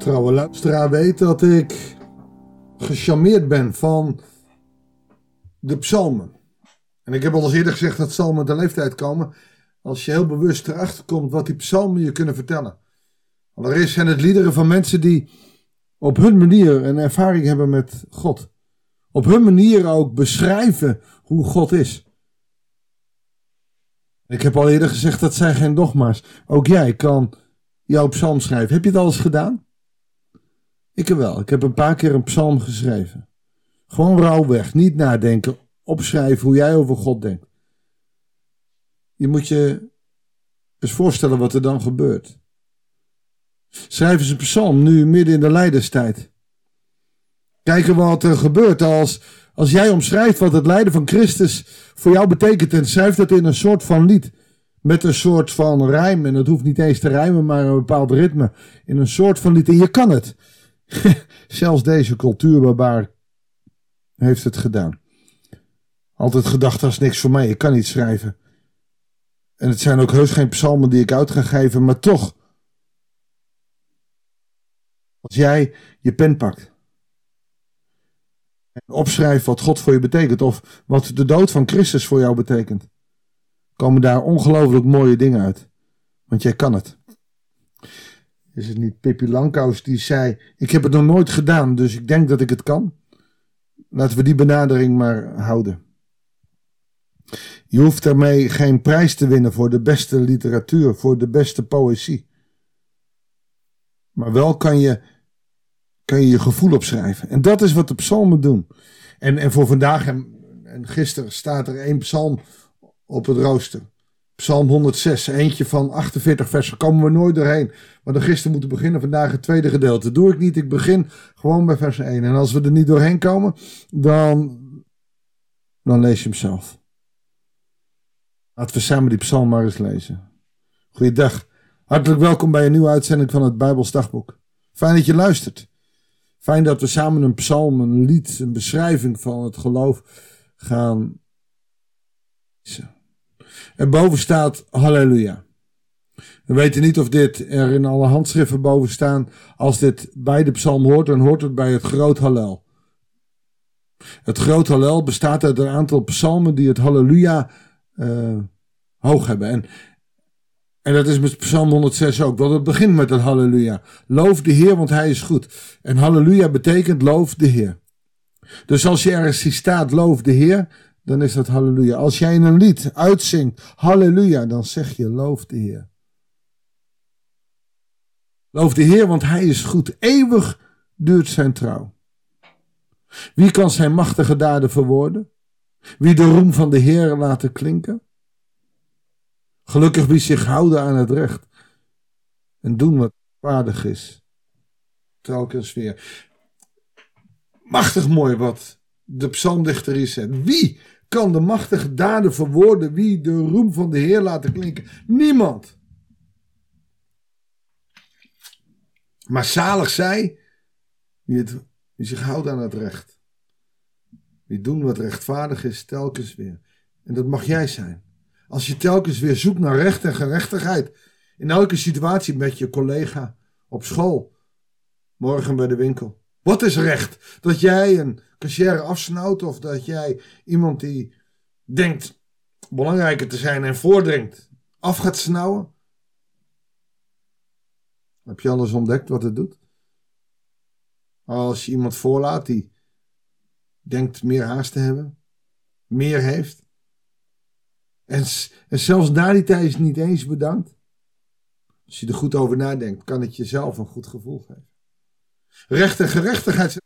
trouwe luisteraar weet dat ik gecharmeerd ben van de psalmen. En ik heb al eens eerder gezegd dat psalmen de leeftijd komen als je heel bewust erachter komt wat die psalmen je kunnen vertellen. Allereerst zijn het liederen van mensen die op hun manier een ervaring hebben met God. Op hun manier ook beschrijven hoe God is. Ik heb al eerder gezegd dat zijn geen dogma's. Ook jij kan jouw psalm schrijven. Heb je het al eens gedaan? Ik heb wel. Ik heb een paar keer een psalm geschreven. Gewoon rauwweg, niet nadenken, opschrijven hoe jij over God denkt. Je moet je eens voorstellen wat er dan gebeurt. Schrijf eens een psalm nu midden in de lijdenstijd. Kijken wat er gebeurt als, als jij omschrijft wat het lijden van Christus voor jou betekent en schrijf dat in een soort van lied. Met een soort van rijm, en het hoeft niet eens te rijmen, maar een bepaald ritme. In een soort van lied. En je kan het. Zelfs deze cultuurbarbaar heeft het gedaan. Altijd gedacht, dat is niks voor mij, ik kan niet schrijven. En het zijn ook heus geen psalmen die ik uit ga geven, maar toch. Als jij je pen pakt en opschrijft wat God voor je betekent, of wat de dood van Christus voor jou betekent, komen daar ongelooflijk mooie dingen uit. Want jij kan het. Is het niet Pippi Langkous die zei: Ik heb het nog nooit gedaan, dus ik denk dat ik het kan? Laten we die benadering maar houden. Je hoeft daarmee geen prijs te winnen voor de beste literatuur, voor de beste poëzie. Maar wel kan je kan je, je gevoel opschrijven. En dat is wat de psalmen doen. En, en voor vandaag en, en gisteren staat er één psalm op het rooster. Psalm 106, eentje van 48 versen. Komen we nooit doorheen. Maar dan gisteren moeten beginnen, vandaag het tweede gedeelte. Doe ik niet, ik begin gewoon bij vers 1. En als we er niet doorheen komen, dan, dan lees je hem zelf. Laten we samen die psalm maar eens lezen. Goeiedag. Hartelijk welkom bij een nieuwe uitzending van het Bijbels Dagboek. Fijn dat je luistert. Fijn dat we samen een psalm, een lied, een beschrijving van het geloof gaan lezen. En boven staat halleluja. We weten niet of dit er in alle handschriften boven staan. Als dit bij de psalm hoort, dan hoort het bij het groot hallel. Het groot hallel bestaat uit een aantal psalmen die het halleluja uh, hoog hebben. En, en dat is met psalm 106 ook, want het begint met het halleluja. Loof de Heer, want hij is goed. En halleluja betekent loof de Heer. Dus als je ergens staat, loof de Heer, dan is dat halleluja. Als jij een lied uitzingt halleluja, dan zeg je loof de Heer. Loof de Heer, want Hij is goed. Eeuwig duurt zijn trouw. Wie kan zijn machtige daden verwoorden? Wie de roem van de Heer laten klinken? Gelukkig wie zich houden aan het recht en doen wat waardig is. Telkens weer. Machtig mooi wat de psalmdichter is. Wie kan de machtige daden verwoorden? Wie de roem van de Heer laten klinken? Niemand. Maar zalig zij het, wie zich houdt aan het recht. Die doen wat rechtvaardig is, telkens weer. En dat mag jij zijn. Als je telkens weer zoekt naar recht en gerechtigheid. In elke situatie met je collega, op school, morgen bij de winkel. Wat is recht? Dat jij een cashier afsnauwt of dat jij iemand die denkt belangrijker te zijn en voordringt af gaat snauwen? Heb je alles ontdekt wat het doet? Als je iemand voorlaat die denkt meer haast te hebben, meer heeft, en, en zelfs na die tijd is niet eens bedankt. Als je er goed over nadenkt, kan het jezelf een goed gevoel geven. Recht en gerechtigheid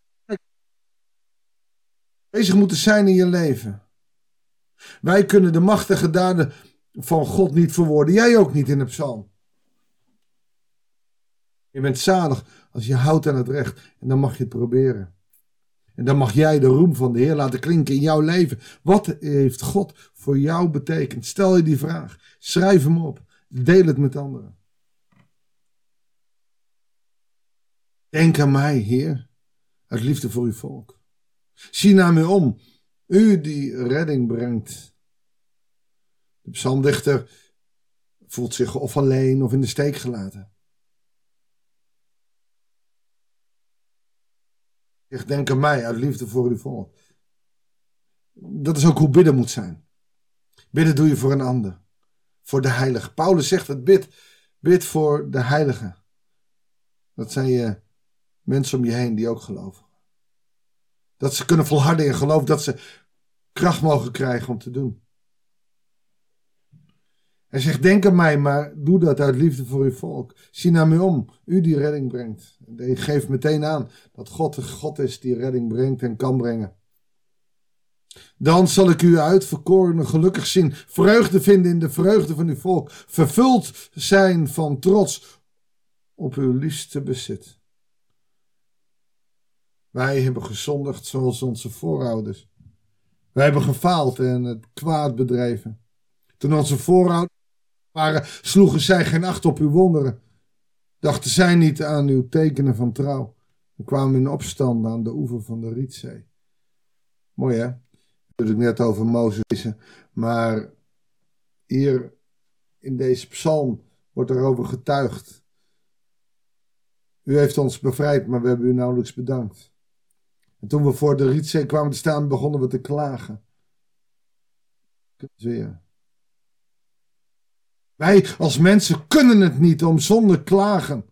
bezig moeten zijn in je leven. Wij kunnen de machtige daden van God niet verwoorden. Jij ook niet in de psalm. Je bent zalig als je houdt aan het recht. En dan mag je het proberen. En dan mag jij de roem van de Heer laten klinken in jouw leven. Wat heeft God voor jou betekend? Stel je die vraag. Schrijf hem op. Deel het met anderen. Denk aan mij, Heer, uit liefde voor uw volk. Zie naar mij om, u die redding brengt. De psalmdichter voelt zich of alleen of in de steek gelaten. Zeg, denk aan mij uit liefde voor uw volk. Dat is ook hoe bidden moet zijn. Bidden doe je voor een ander. Voor de heilige. Paulus zegt het, bid, bid voor de heilige. Dat zijn je mensen om je heen die ook geloven. Dat ze kunnen volharden in geloof, dat ze kracht mogen krijgen om te doen. Hij zegt, denk aan mij, maar doe dat uit liefde voor uw volk. Zie naar mij om, u die redding brengt. En geeft meteen aan dat God de God is die redding brengt en kan brengen. Dan zal ik u uitverkorene gelukkig zien, vreugde vinden in de vreugde van uw volk, vervuld zijn van trots op uw liefste bezit. Wij hebben gezondigd zoals onze voorouders. Wij hebben gefaald en het kwaad bedreven. Toen onze voorouders waren, sloegen zij geen acht op uw wonderen. Dachten zij niet aan uw tekenen van trouw. We kwamen in opstand aan de oever van de Rietzee. Mooi hè? ik net over Mozes. Maar hier in deze psalm wordt erover getuigd. U heeft ons bevrijd, maar we hebben u nauwelijks bedankt. En toen we voor de Rietzee kwamen te staan, begonnen we te klagen. Weer. Wij als mensen kunnen het niet om zonder klagen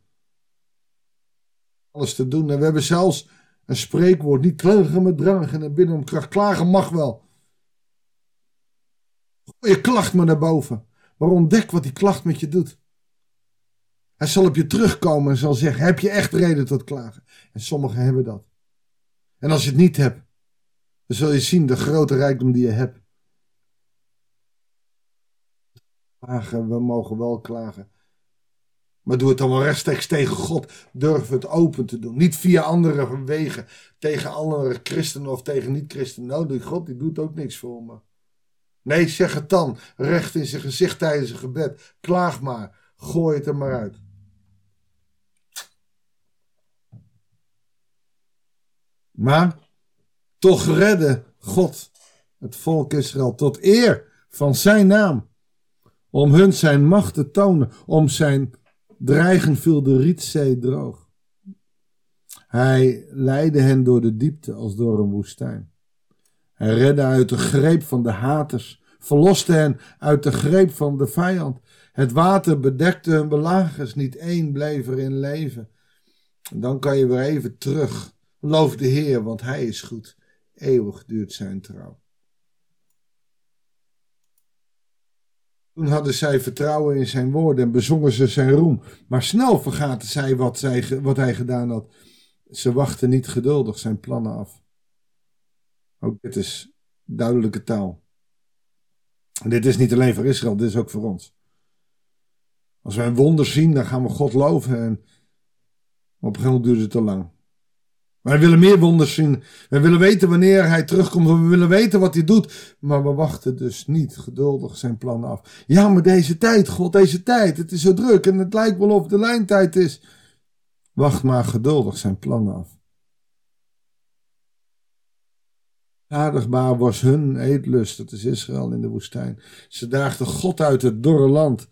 alles te doen. En we hebben zelfs een spreekwoord, niet klagen met dragen en binnen om kracht. Klagen mag wel. Gooi je klacht maar naar boven. Maar ontdek wat die klacht met je doet. Hij zal op je terugkomen en zal zeggen, heb je echt reden tot klagen? En sommigen hebben dat. En als je het niet hebt, dan zul je zien de grote rijkdom die je hebt. Klagen, we mogen wel klagen. Maar doe het dan wel rechtstreeks tegen God. Durf het open te doen. Niet via andere wegen. Tegen andere christenen of tegen niet-christenen. Nou, die God die doet ook niks voor me. Nee, zeg het dan. Recht in zijn gezicht tijdens een gebed. Klaag maar. Gooi het er maar uit. Maar toch redde God het volk Israël tot eer van zijn naam. Om hun zijn macht te tonen, om zijn dreigen viel de Rietzee droog. Hij leidde hen door de diepte als door een woestijn. Hij redde uit de greep van de haters, verloste hen uit de greep van de vijand. Het water bedekte hun belagers, niet één bleef er in leven. En dan kan je weer even terug Loof de Heer, want Hij is goed. Eeuwig duurt zijn trouw. Toen hadden zij vertrouwen in zijn woorden en bezongen ze zijn roem. Maar snel vergaten zij wat, zij, wat hij gedaan had. Ze wachten niet geduldig zijn plannen af. Ook dit is duidelijke taal. En dit is niet alleen voor Israël, dit is ook voor ons. Als wij een wonder zien, dan gaan we God loven. En op een gegeven moment duurt het te lang. Wij willen meer wonders zien. We willen weten wanneer hij terugkomt. We willen weten wat hij doet. Maar we wachten dus niet geduldig zijn plannen af. Ja, maar deze tijd, God, deze tijd. Het is zo druk en het lijkt wel of de lijntijd is. Wacht maar geduldig zijn plannen af. Aardigbaar was hun eetlust, dat is Israël in de woestijn. Ze daagden God uit het dorre land.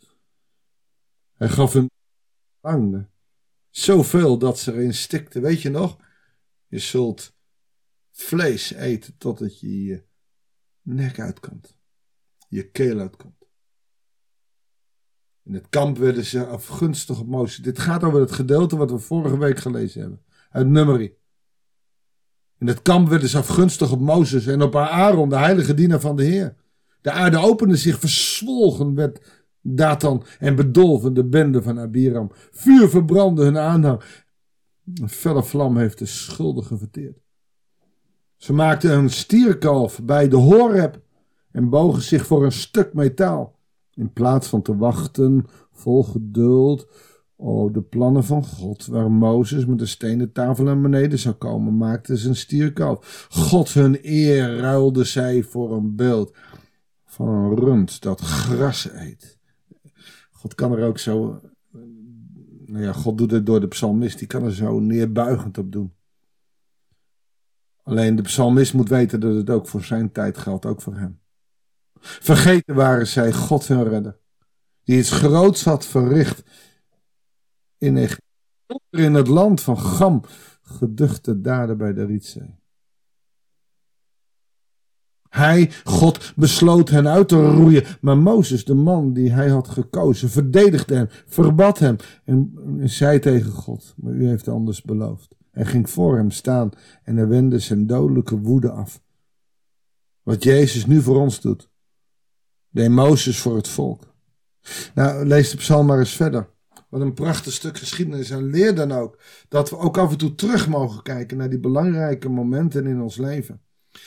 Hij gaf hun. Zoveel dat ze erin stikten. Weet je nog? Je zult vlees eten totdat je je nek uitkomt. Je keel uitkomt. In het kamp werden ze afgunstig op Mozes. Dit gaat over het gedeelte wat we vorige week gelezen hebben. Uit Nummerie. In het kamp werden ze afgunstig op Mozes en op Aaron, de heilige dienaar van de Heer. De aarde opende zich, verzwolgen werd Datan en bedolven de bende van Abiram. Vuur verbrandde hun aanhang een felle vlam heeft de schuldigen verteerd. Ze maakten een stierkalf bij de Horeb en bogen zich voor een stuk metaal. In plaats van te wachten vol geduld op de plannen van God, waar Mozes met de stenen tafel naar beneden zou komen, maakten ze een stierkalf. God hun eer ruilde zij voor een beeld van een rund dat gras eet. God kan er ook zo nou ja, God doet het door de psalmist, die kan er zo neerbuigend op doen. Alleen de psalmist moet weten dat het ook voor zijn tijd geldt, ook voor hem. Vergeten waren zij God hun redder, die iets groots had verricht in, in het land van Gam. geduchte daden bij de Rietzee. Hij, God, besloot hen uit te roeien, maar Mozes, de man die hij had gekozen, verdedigde hem, verbad hem en zei tegen God, maar u heeft anders beloofd. Hij ging voor hem staan en hij wendde zijn dodelijke woede af. Wat Jezus nu voor ons doet, deed Mozes voor het volk. Nou, lees de psalm maar eens verder. Wat een prachtig stuk geschiedenis. En leer dan ook dat we ook af en toe terug mogen kijken naar die belangrijke momenten in ons leven.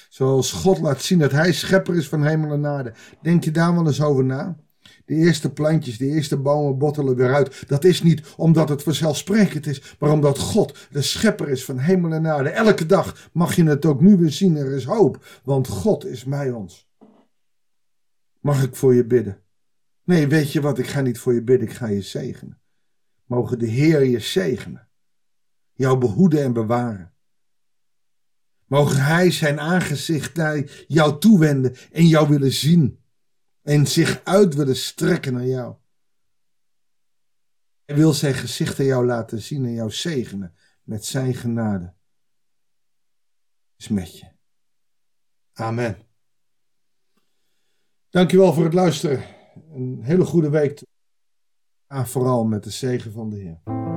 Zoals God laat zien dat Hij schepper is van hemel en aarde. Denk je daar wel eens over na? De eerste plantjes, de eerste bomen bottelen weer uit. Dat is niet omdat het vanzelfsprekend is, maar omdat God de schepper is van hemel en aarde. Elke dag mag je het ook nu weer zien. Er is hoop, want God is mij ons. Mag ik voor je bidden? Nee, weet je wat? Ik ga niet voor je bidden, ik ga je zegenen. Mogen de Heer je zegenen, jou behoeden en bewaren. Mogen Hij zijn aangezicht naar jou toewenden en jou willen zien en zich uit willen strekken naar jou. Hij wil zijn gezicht aan jou laten zien en jou zegenen met zijn genade. Is met je. Amen. Dankjewel voor het luisteren. Een hele goede week. En vooral met de zegen van de Heer.